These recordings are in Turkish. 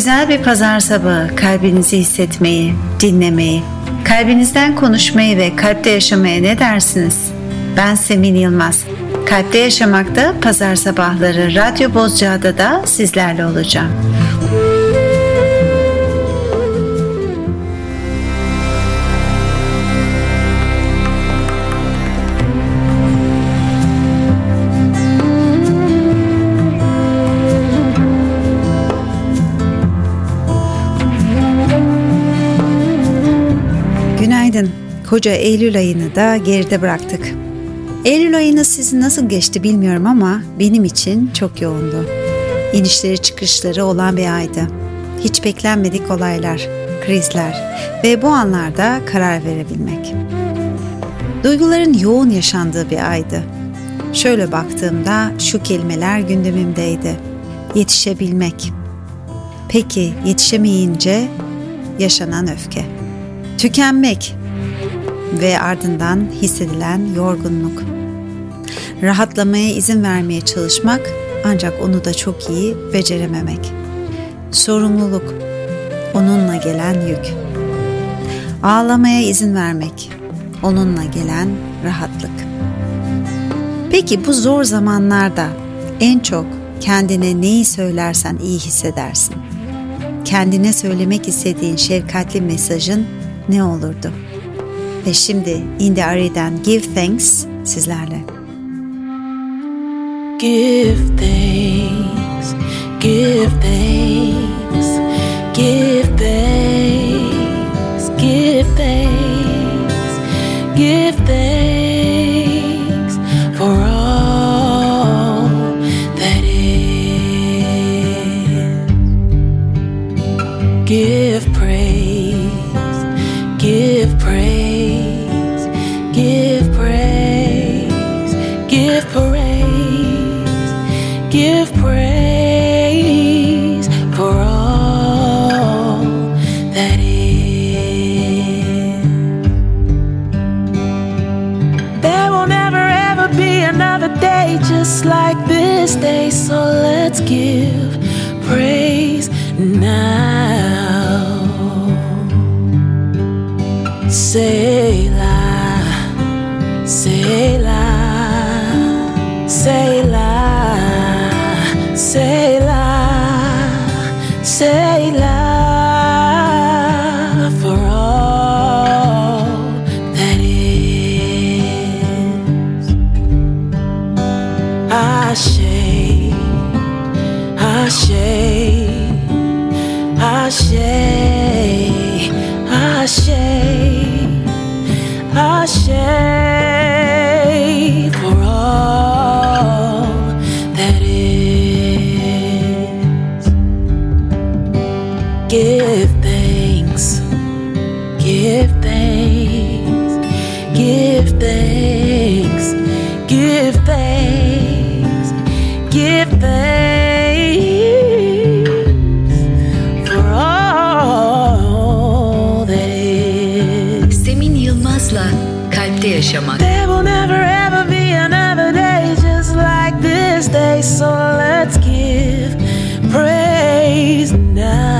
Güzel bir pazar sabahı kalbinizi hissetmeyi, dinlemeyi, kalbinizden konuşmayı ve kalpte yaşamaya ne dersiniz? Ben Semin Yılmaz. Kalpte Yaşamak'ta pazar sabahları Radyo Bozcaada da sizlerle olacağım. Koca Eylül ayını da geride bıraktık. Eylül ayını sizin nasıl geçti bilmiyorum ama benim için çok yoğundu. İnişleri çıkışları olan bir aydı. Hiç beklenmedik olaylar, krizler ve bu anlarda karar verebilmek. Duyguların yoğun yaşandığı bir aydı. Şöyle baktığımda şu kelimeler gündemimdeydi. Yetişebilmek. Peki yetişemeyince yaşanan öfke. Tükenmek ve ardından hissedilen yorgunluk. Rahatlamaya izin vermeye çalışmak ancak onu da çok iyi becerememek. Sorumluluk, onunla gelen yük. Ağlamaya izin vermek, onunla gelen rahatlık. Peki bu zor zamanlarda en çok kendine neyi söylersen iyi hissedersin? Kendine söylemek istediğin şefkatli mesajın ne olurdu? Ve şimdi In The Ari'den Give Thanks sizlerle. Give thanks, give thanks, There will never ever be another day just like this day, so let's give praise now.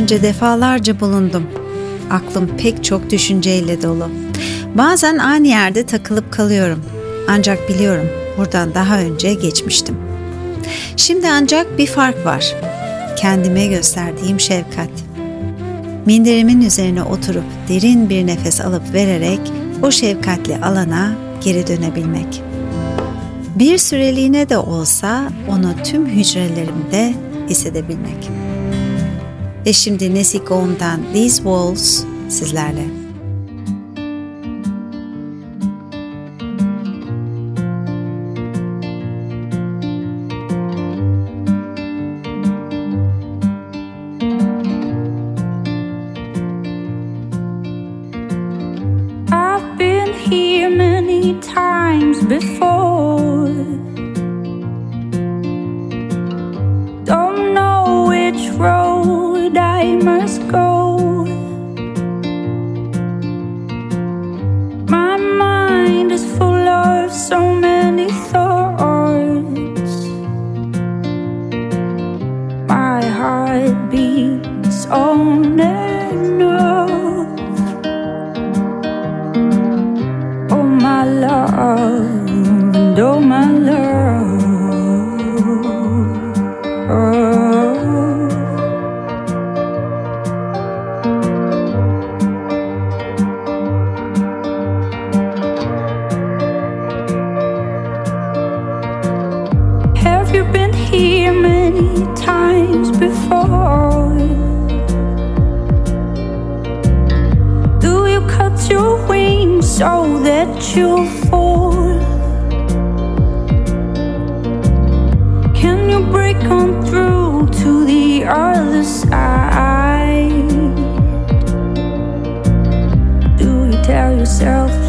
Önce defalarca bulundum. Aklım pek çok düşünceyle dolu. Bazen aynı yerde takılıp kalıyorum. Ancak biliyorum buradan daha önce geçmiştim. Şimdi ancak bir fark var. Kendime gösterdiğim şefkat. Minderimin üzerine oturup derin bir nefes alıp vererek o şefkatli alana geri dönebilmek. Bir süreliğine de olsa onu tüm hücrelerimde hissedebilmek. Ve şimdi Nesiko'ndan These Walls sizlerle. so that you fall. Can you break on through to the other side? Do you tell yourself?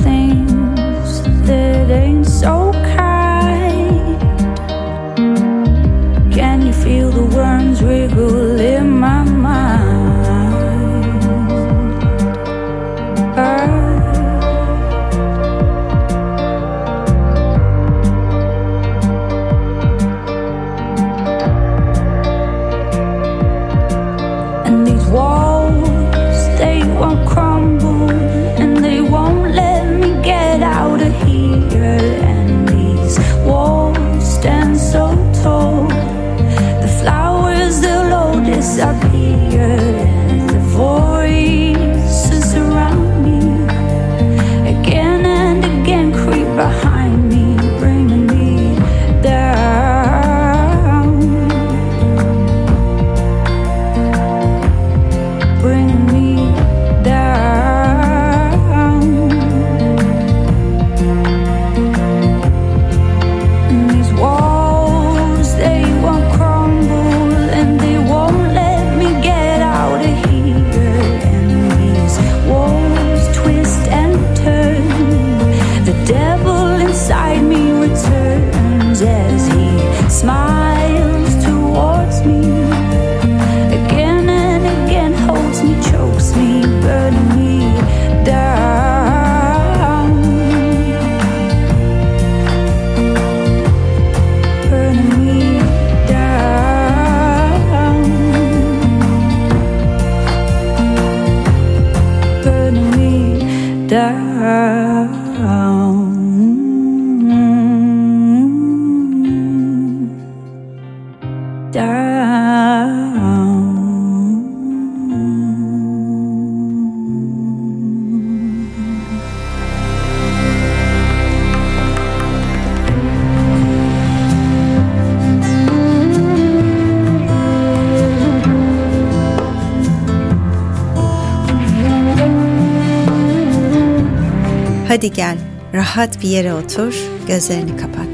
Rahat bir yere otur, gözlerini kapat.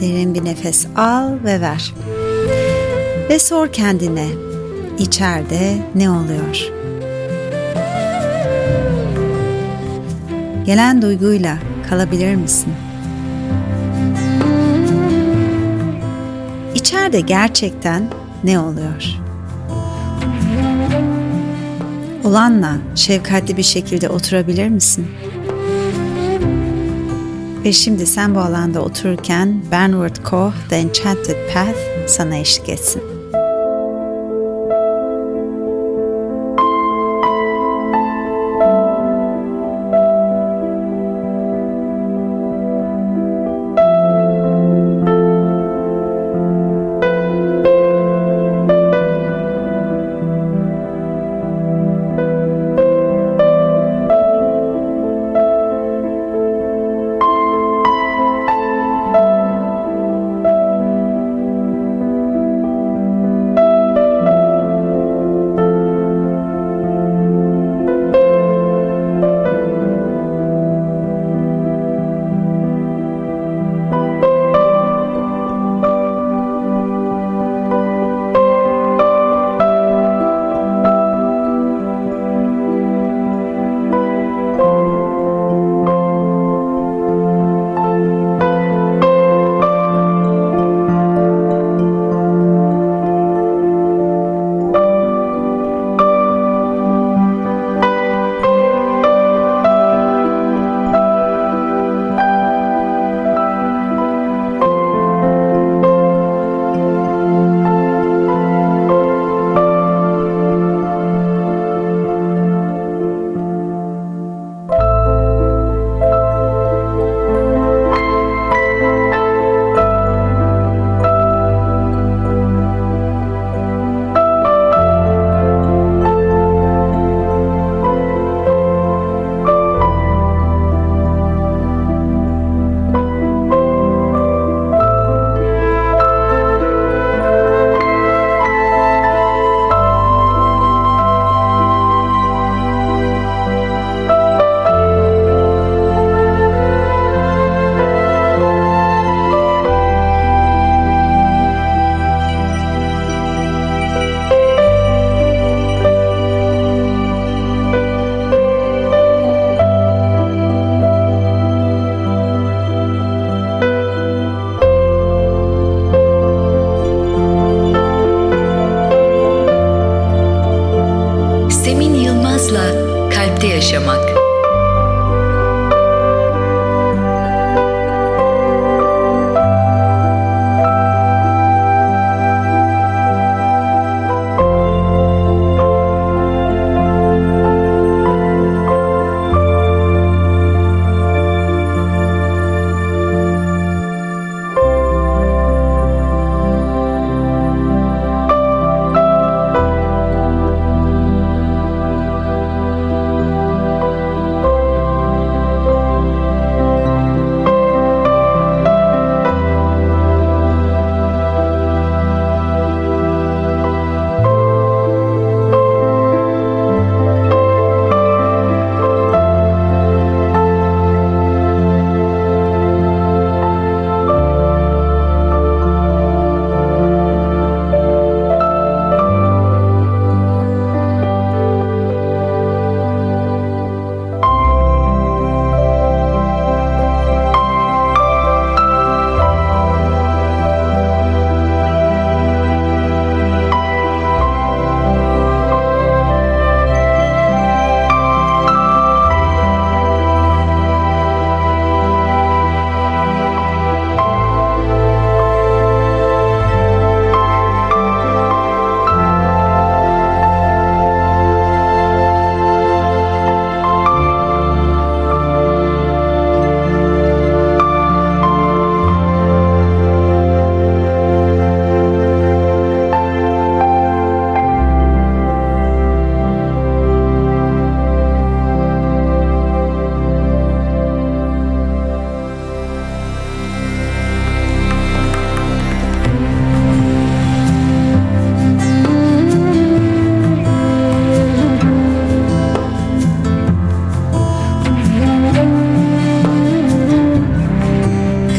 Derin bir nefes al ve ver. Ve sor kendine, içeride ne oluyor? Gelen duyguyla kalabilir misin? İçeride gerçekten ne oluyor? olanla şefkatli bir şekilde oturabilir misin? Ve şimdi sen bu alanda otururken Bernard Koch, The Enchanted Path sana eşlik etsin.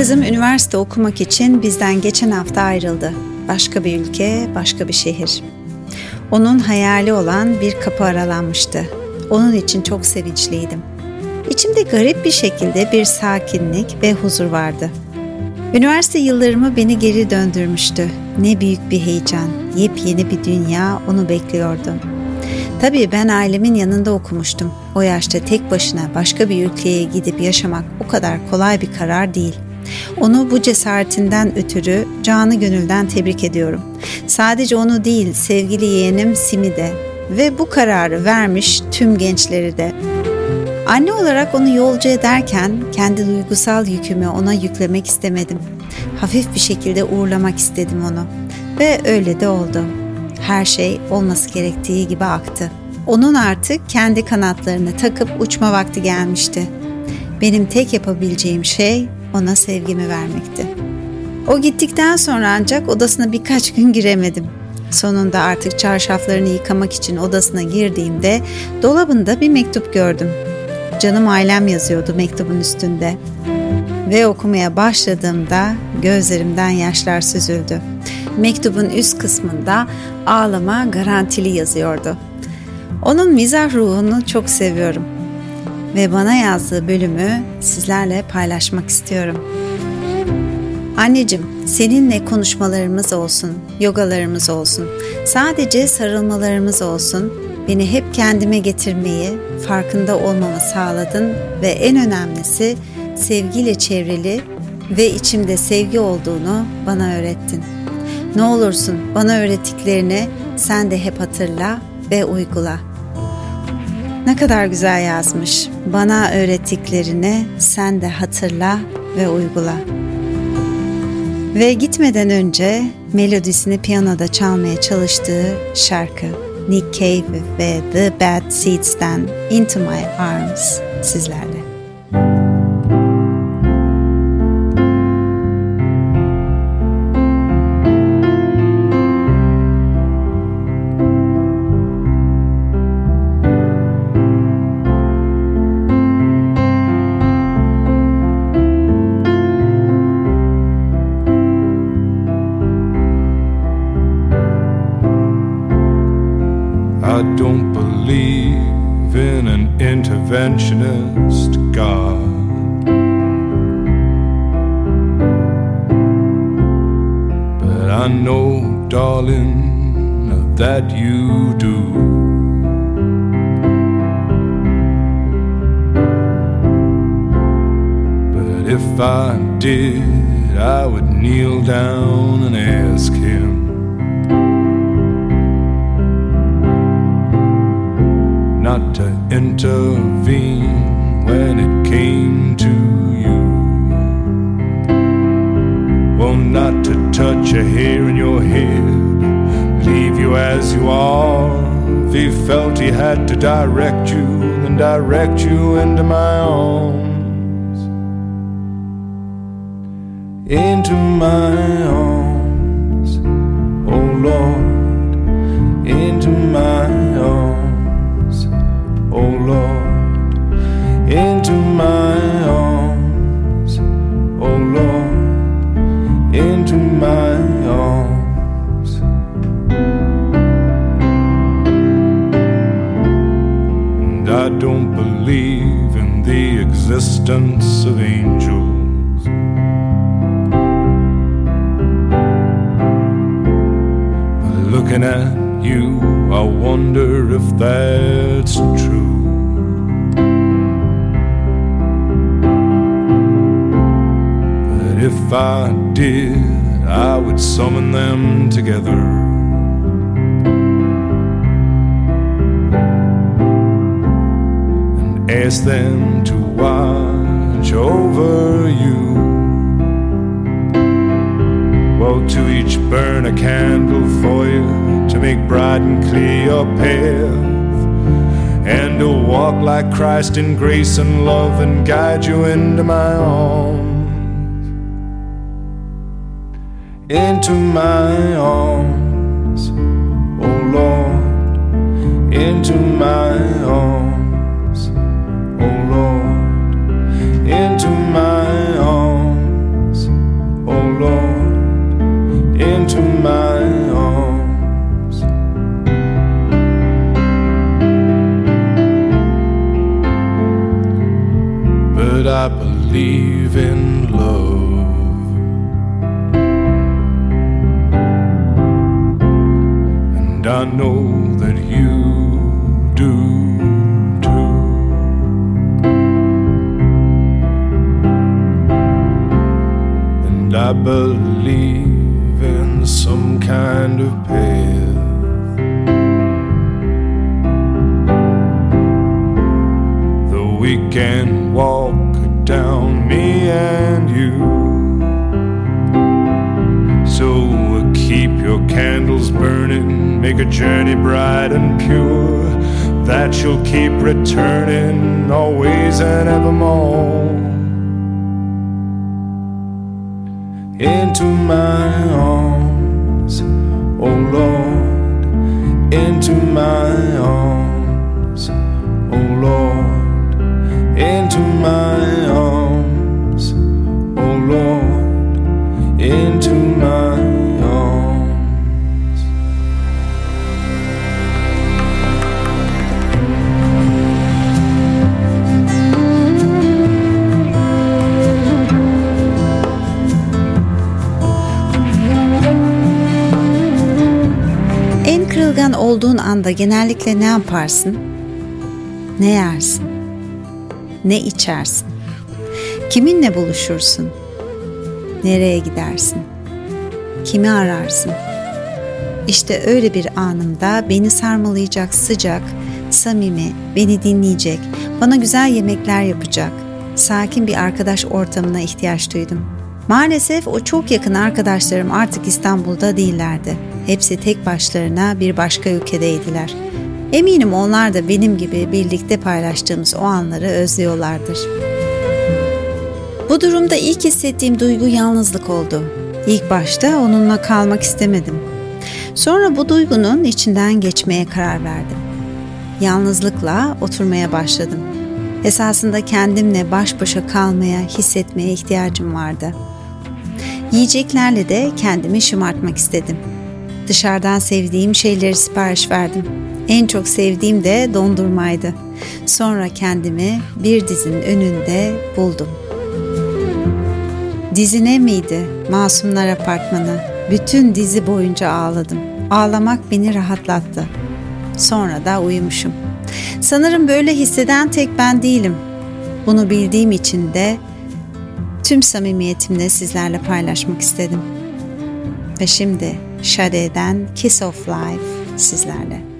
Kızım üniversite okumak için bizden geçen hafta ayrıldı. Başka bir ülke, başka bir şehir. Onun hayali olan bir kapı aralanmıştı. Onun için çok sevinçliydim. İçimde garip bir şekilde bir sakinlik ve huzur vardı. Üniversite yıllarımı beni geri döndürmüştü. Ne büyük bir heyecan, yepyeni bir dünya onu bekliyordu. Tabii ben ailemin yanında okumuştum. O yaşta tek başına başka bir ülkeye gidip yaşamak o kadar kolay bir karar değil. Onu bu cesaretinden ötürü canı gönülden tebrik ediyorum. Sadece onu değil sevgili yeğenim Simi de ve bu kararı vermiş tüm gençleri de. Anne olarak onu yolcu ederken kendi duygusal yükümü ona yüklemek istemedim. Hafif bir şekilde uğurlamak istedim onu ve öyle de oldu. Her şey olması gerektiği gibi aktı. Onun artık kendi kanatlarını takıp uçma vakti gelmişti. Benim tek yapabileceğim şey ona sevgimi vermekti. O gittikten sonra ancak odasına birkaç gün giremedim. Sonunda artık çarşaflarını yıkamak için odasına girdiğimde dolabında bir mektup gördüm. Canım ailem yazıyordu mektubun üstünde. Ve okumaya başladığımda gözlerimden yaşlar süzüldü. Mektubun üst kısmında ağlama garantili yazıyordu. Onun mizah ruhunu çok seviyorum ve bana yazdığı bölümü sizlerle paylaşmak istiyorum. Anneciğim, seninle konuşmalarımız olsun, yogalarımız olsun, sadece sarılmalarımız olsun, beni hep kendime getirmeyi, farkında olmamı sağladın ve en önemlisi sevgiyle çevrili ve içimde sevgi olduğunu bana öğrettin. Ne olursun bana öğrettiklerini sen de hep hatırla ve uygula.'' Ne kadar güzel yazmış. Bana öğrettiklerini sen de hatırla ve uygula. Ve gitmeden önce melodisini piyanoda çalmaya çalıştığı şarkı Nick Cave ve The Bad Seeds'ten Into My Arms sizlerle. Existence of angels. But looking at you, I wonder if that's true. But if I did, I would summon them together. and ask them to over you. Well, to each burn a candle for you to make bright and clear your path, and to walk like Christ in grace and love and guide you into my arms. Into my arms, oh Lord, into my arms, And I know that you do too. And I believe in some kind of path. A journey bright and pure, that you'll keep returning always and evermore. Into my arms, oh Lord, into my arms, oh Lord, into my olduğun anda genellikle ne yaparsın? Ne yersin? Ne içersin? Kiminle buluşursun? Nereye gidersin? Kimi ararsın? İşte öyle bir anımda beni sarmalayacak sıcak, samimi, beni dinleyecek, bana güzel yemekler yapacak, sakin bir arkadaş ortamına ihtiyaç duydum. Maalesef o çok yakın arkadaşlarım artık İstanbul'da değillerdi. Hepsi tek başlarına bir başka ülkedeydiler. Eminim onlar da benim gibi birlikte paylaştığımız o anları özlüyorlardır. Bu durumda ilk hissettiğim duygu yalnızlık oldu. İlk başta onunla kalmak istemedim. Sonra bu duygunun içinden geçmeye karar verdim. Yalnızlıkla oturmaya başladım. Esasında kendimle baş başa kalmaya, hissetmeye ihtiyacım vardı. Yiyeceklerle de kendimi şımartmak istedim. Dışarıdan sevdiğim şeyleri sipariş verdim. En çok sevdiğim de dondurmaydı. Sonra kendimi bir dizinin önünde buldum. Dizine miydi? Masumlar Apartmanı. Bütün dizi boyunca ağladım. Ağlamak beni rahatlattı. Sonra da uyumuşum. Sanırım böyle hisseden tek ben değilim. Bunu bildiğim için de tüm samimiyetimle sizlerle paylaşmak istedim. Ve şimdi Sade'den Kiss of Life sizlerle.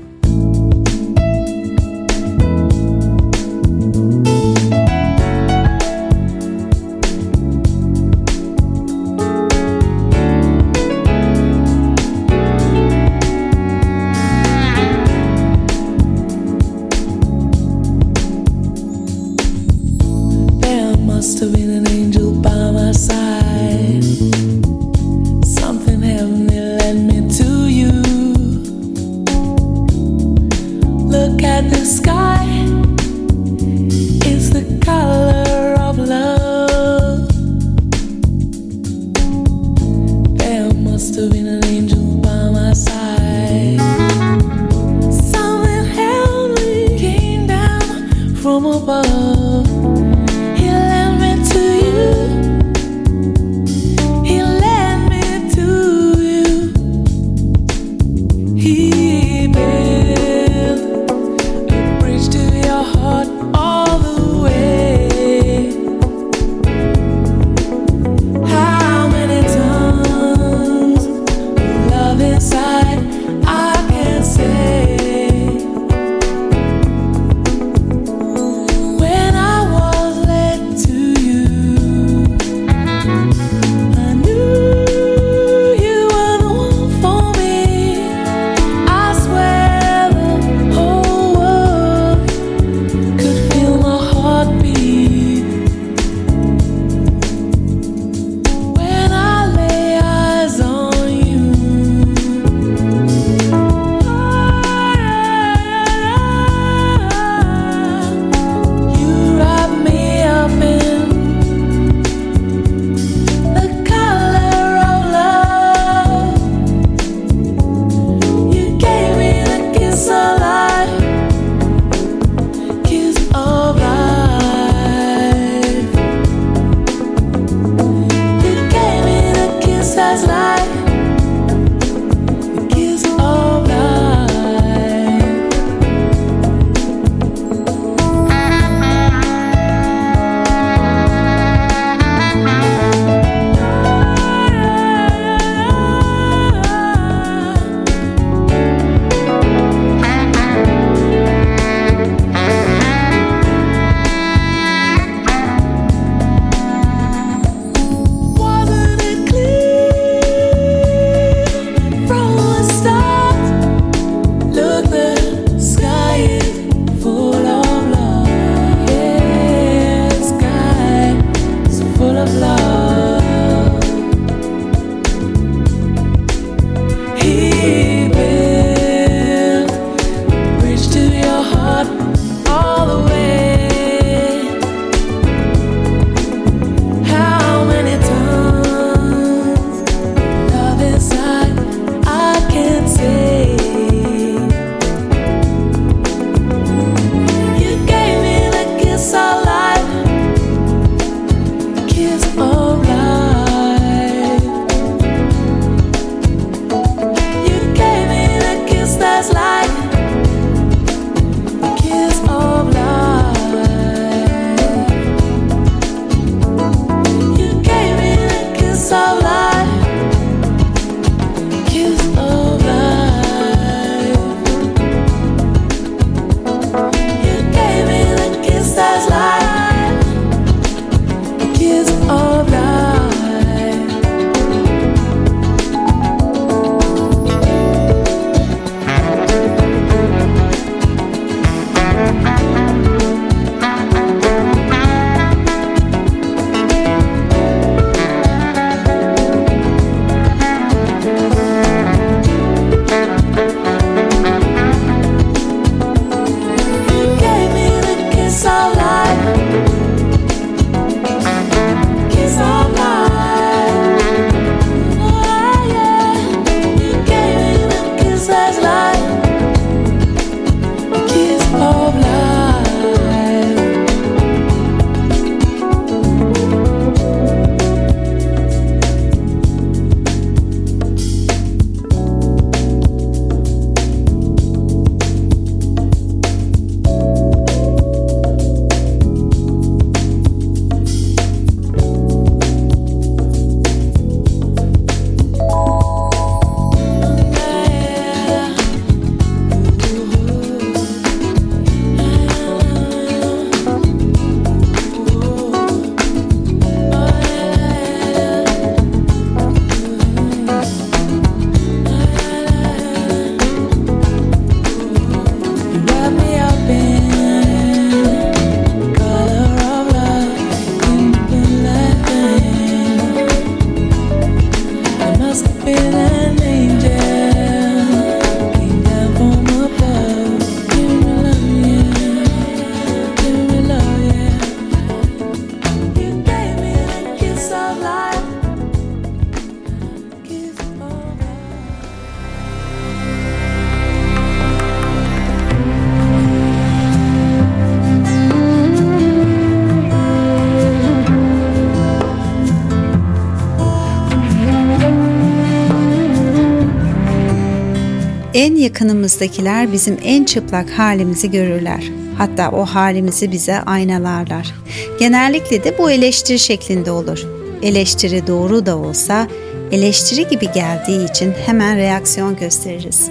En yakınımızdakiler bizim en çıplak halimizi görürler. Hatta o halimizi bize aynalarlar. Genellikle de bu eleştiri şeklinde olur. Eleştiri doğru da olsa eleştiri gibi geldiği için hemen reaksiyon gösteririz.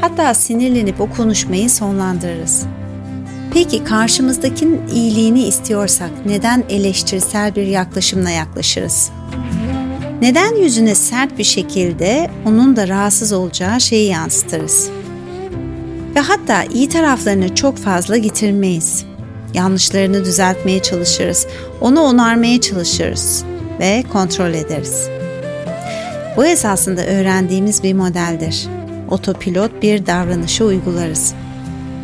Hatta sinirlenip o konuşmayı sonlandırırız. Peki karşımızdakinin iyiliğini istiyorsak neden eleştirisel bir yaklaşımla yaklaşırız? Neden yüzüne sert bir şekilde onun da rahatsız olacağı şeyi yansıtırız? Ve hatta iyi taraflarını çok fazla getirmeyiz. Yanlışlarını düzeltmeye çalışırız. Onu onarmaya çalışırız ve kontrol ederiz. Bu esasında öğrendiğimiz bir modeldir. Otopilot bir davranışı uygularız.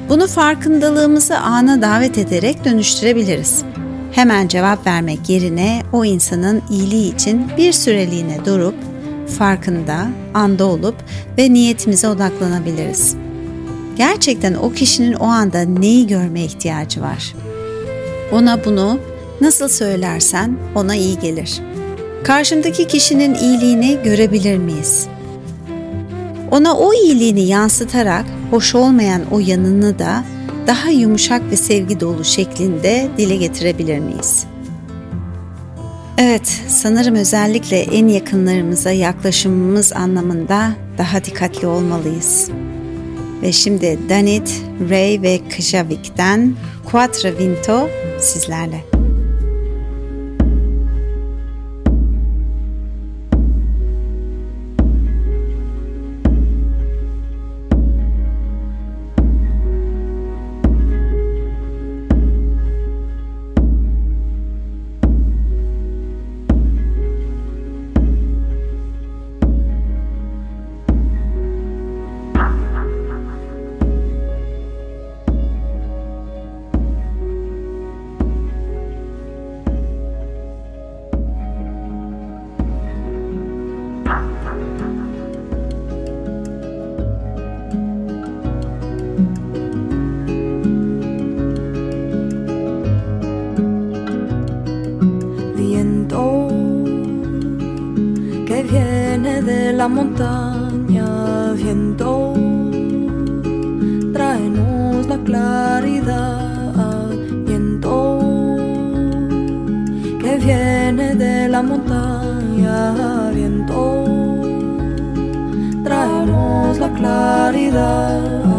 Bunu farkındalığımızı ana davet ederek dönüştürebiliriz. Hemen cevap vermek yerine o insanın iyiliği için bir süreliğine durup farkında, anda olup ve niyetimize odaklanabiliriz. Gerçekten o kişinin o anda neyi görmeye ihtiyacı var? Ona bunu nasıl söylersen ona iyi gelir. Karşımdaki kişinin iyiliğini görebilir miyiz? Ona o iyiliğini yansıtarak hoş olmayan o yanını da daha yumuşak ve sevgi dolu şeklinde dile getirebilir miyiz? Evet, sanırım özellikle en yakınlarımıza yaklaşımımız anlamında daha dikkatli olmalıyız. Ve şimdi Danit, Ray ve Kjavik'ten Quattro Vinto sizlerle. La claridad.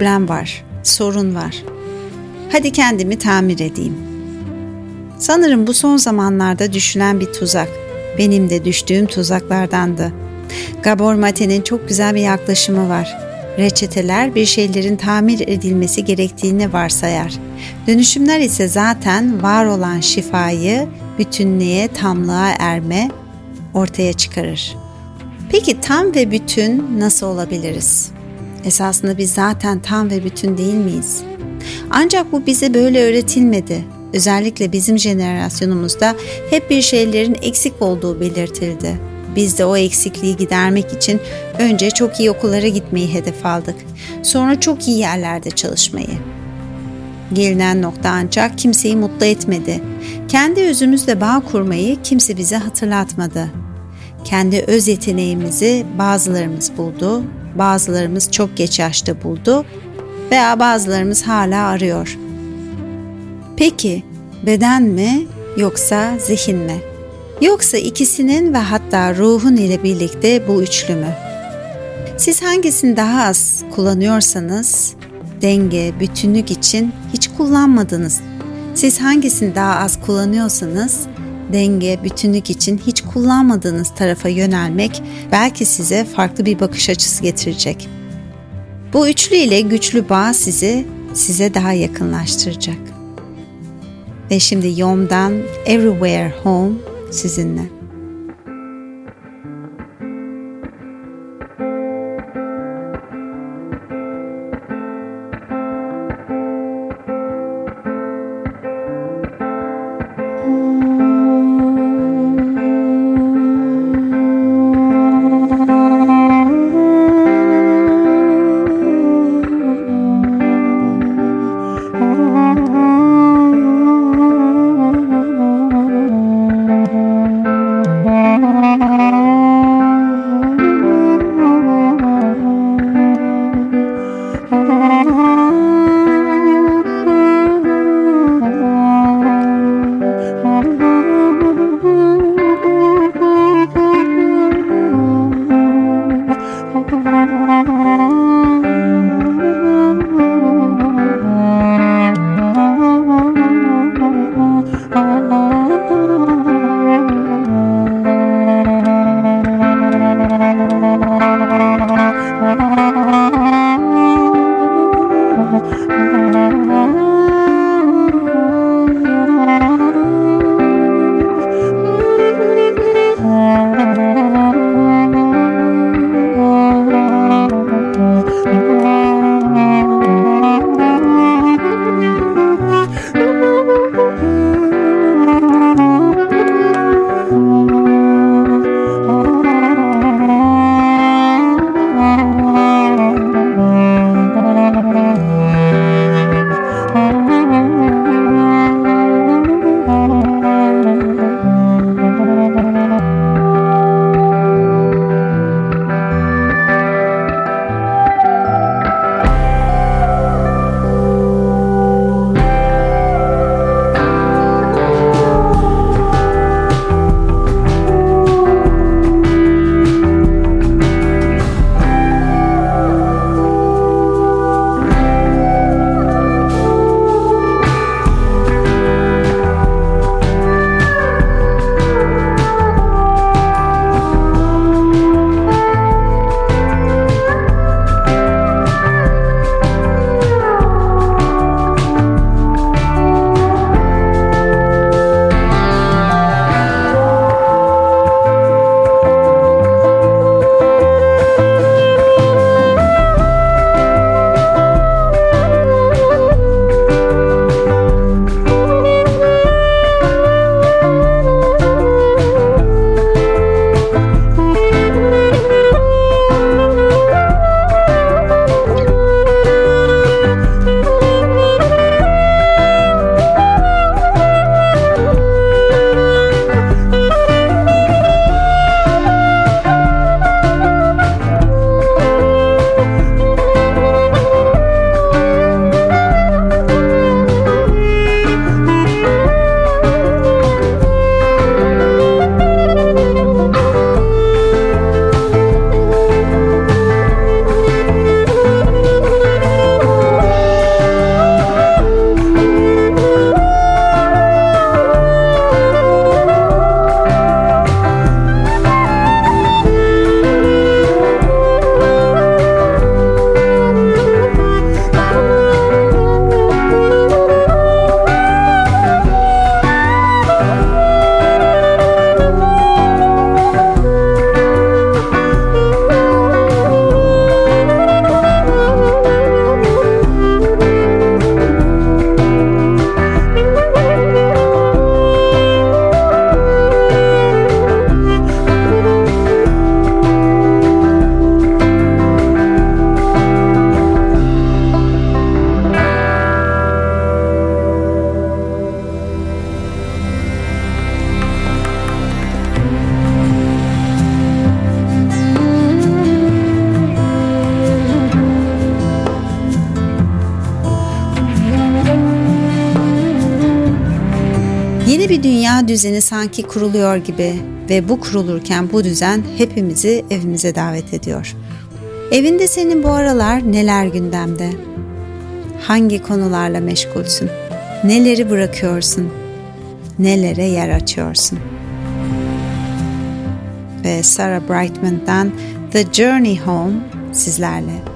Problem var, sorun var. Hadi kendimi tamir edeyim. Sanırım bu son zamanlarda düşünen bir tuzak. Benim de düştüğüm tuzaklardandı. Gabor Mate'nin çok güzel bir yaklaşımı var. Reçeteler bir şeylerin tamir edilmesi gerektiğini varsayar. Dönüşümler ise zaten var olan şifayı bütünlüğe, tamlığa erme ortaya çıkarır. Peki tam ve bütün nasıl olabiliriz? Esasında biz zaten tam ve bütün değil miyiz? Ancak bu bize böyle öğretilmedi. Özellikle bizim jenerasyonumuzda hep bir şeylerin eksik olduğu belirtildi. Biz de o eksikliği gidermek için önce çok iyi okullara gitmeyi hedef aldık. Sonra çok iyi yerlerde çalışmayı. Gelinen nokta ancak kimseyi mutlu etmedi. Kendi özümüzle bağ kurmayı kimse bize hatırlatmadı. Kendi öz yeteneğimizi bazılarımız buldu, bazılarımız çok geç yaşta buldu veya bazılarımız hala arıyor. Peki beden mi yoksa zihin mi? Yoksa ikisinin ve hatta ruhun ile birlikte bu üçlü mü? Siz hangisini daha az kullanıyorsanız denge, bütünlük için hiç kullanmadınız. Siz hangisini daha az kullanıyorsanız denge, bütünlük için hiç kullanmadığınız tarafa yönelmek belki size farklı bir bakış açısı getirecek. Bu üçlü ile güçlü bağ sizi size daha yakınlaştıracak. Ve şimdi Yom'dan Everywhere Home sizinle. Düzeni sanki kuruluyor gibi ve bu kurulurken bu düzen hepimizi evimize davet ediyor. Evinde senin bu aralar neler gündemde? Hangi konularla meşgulsün? Neleri bırakıyorsun? Nelere yer açıyorsun? Ve Sarah Brightman'dan The Journey Home sizlerle.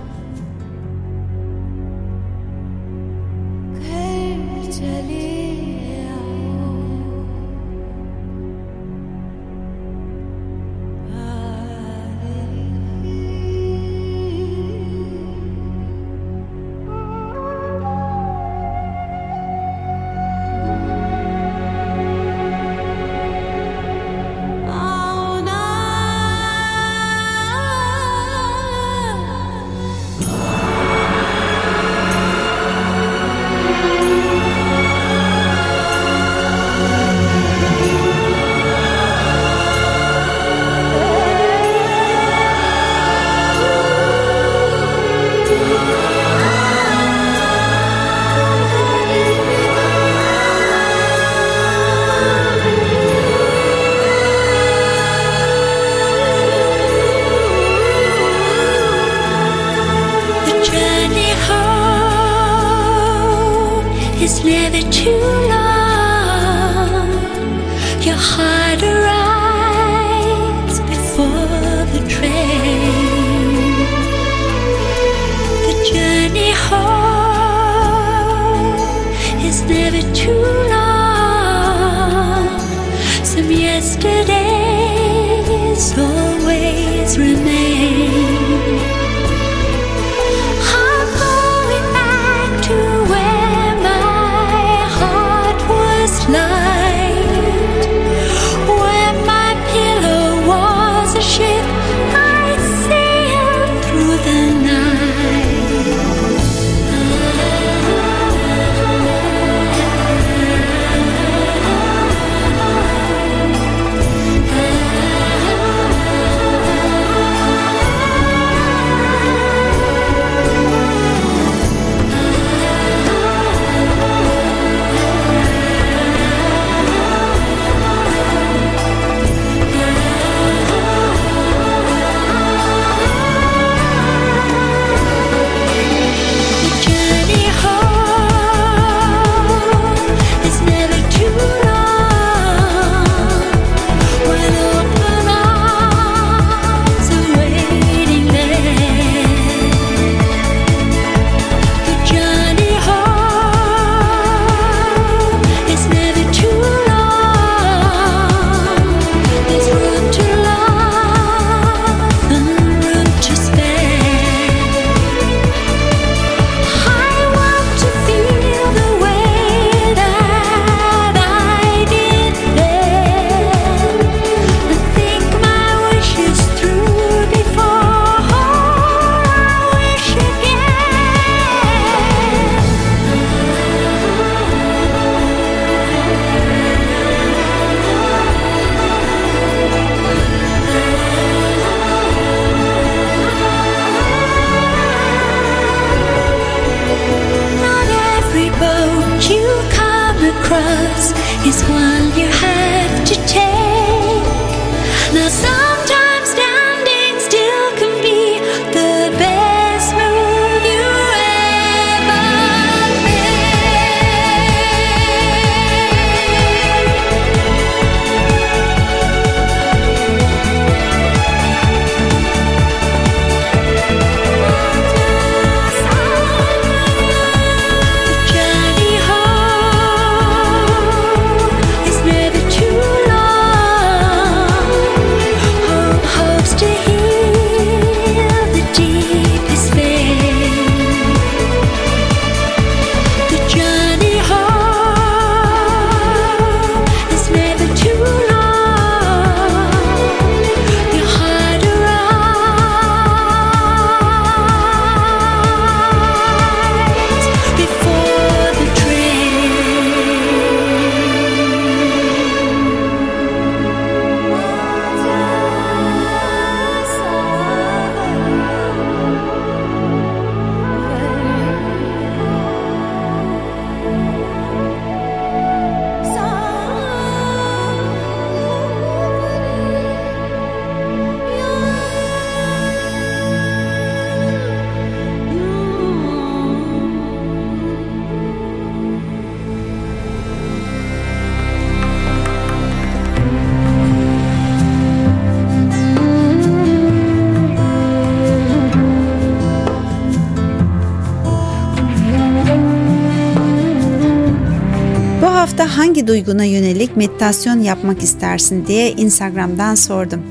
Hangi duyguna yönelik meditasyon yapmak istersin diye Instagram'dan sordum.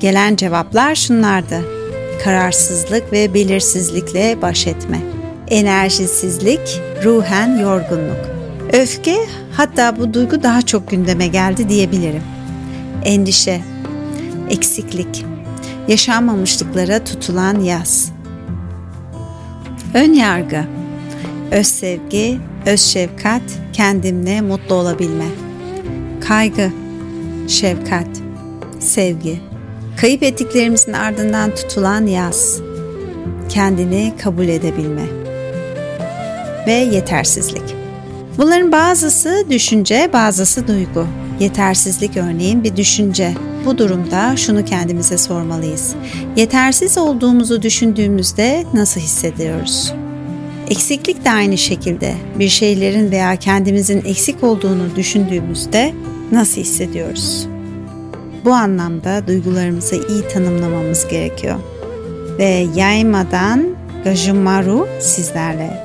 Gelen cevaplar şunlardı. Kararsızlık ve belirsizlikle baş etme. Enerjisizlik, ruhen yorgunluk. Öfke, hatta bu duygu daha çok gündeme geldi diyebilirim. Endişe, eksiklik, yaşanmamışlıklara tutulan yaz. Ön yargı, öz sevgi, öz şefkat, kendimle mutlu olabilme. Kaygı, şefkat, sevgi. Kayıp ettiklerimizin ardından tutulan yaz. Kendini kabul edebilme. Ve yetersizlik. Bunların bazısı düşünce, bazısı duygu. Yetersizlik örneğin bir düşünce. Bu durumda şunu kendimize sormalıyız. Yetersiz olduğumuzu düşündüğümüzde nasıl hissediyoruz? Eksiklik de aynı şekilde bir şeylerin veya kendimizin eksik olduğunu düşündüğümüzde nasıl hissediyoruz? Bu anlamda duygularımızı iyi tanımlamamız gerekiyor. Ve yaymadan Gajumaru sizlerle.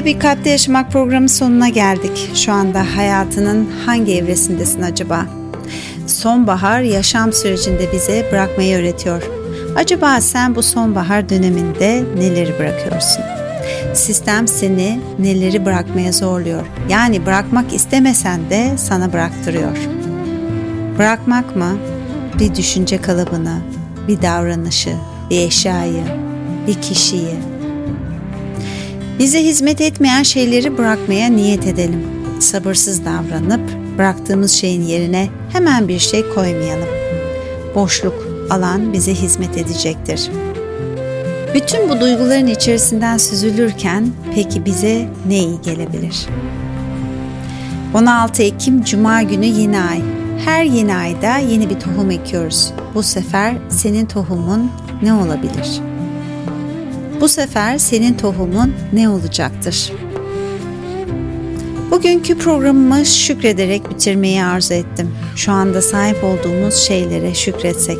Ve bir kalpte yaşamak programı sonuna geldik. Şu anda hayatının hangi evresindesin acaba? Sonbahar yaşam sürecinde bize bırakmayı öğretiyor. Acaba sen bu sonbahar döneminde neleri bırakıyorsun? Sistem seni neleri bırakmaya zorluyor. Yani bırakmak istemesen de sana bıraktırıyor. Bırakmak mı? Bir düşünce kalıbını, bir davranışı, bir eşyayı, bir kişiyi. Bize hizmet etmeyen şeyleri bırakmaya niyet edelim. Sabırsız davranıp bıraktığımız şeyin yerine hemen bir şey koymayalım. Boşluk, alan bize hizmet edecektir. Bütün bu duyguların içerisinden süzülürken peki bize ne iyi gelebilir? 16 Ekim Cuma günü yeni ay. Her yeni ayda yeni bir tohum ekiyoruz. Bu sefer senin tohumun ne olabilir? Bu sefer senin tohumun ne olacaktır? Bugünkü programımı şükrederek bitirmeyi arzu ettim. Şu anda sahip olduğumuz şeylere şükretsek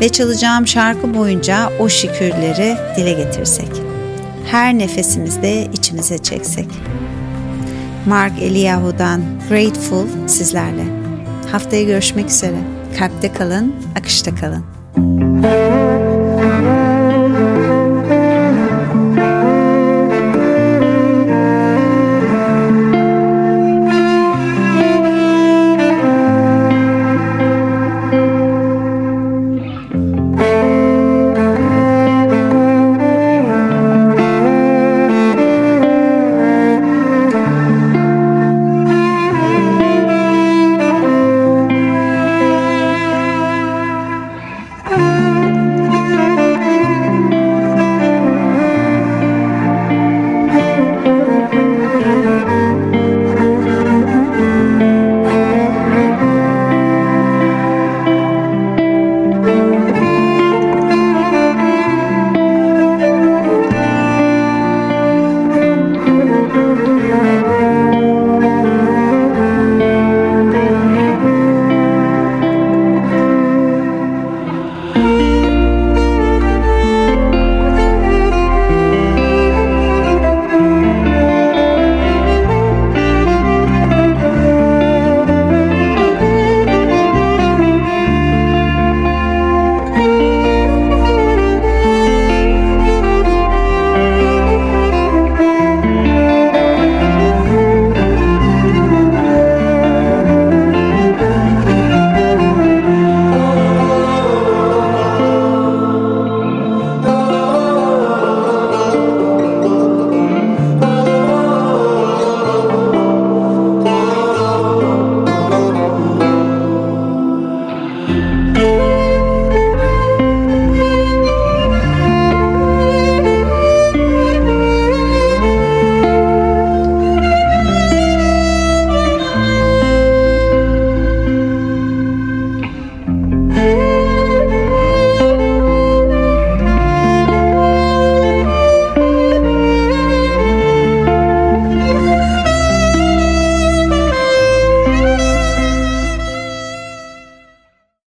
ve çalacağım şarkı boyunca o şükürleri dile getirsek. Her nefesimizde içimize çeksek. Mark Eliyahu'dan Grateful sizlerle. Haftaya görüşmek üzere. Kalpte kalın, akışta kalın.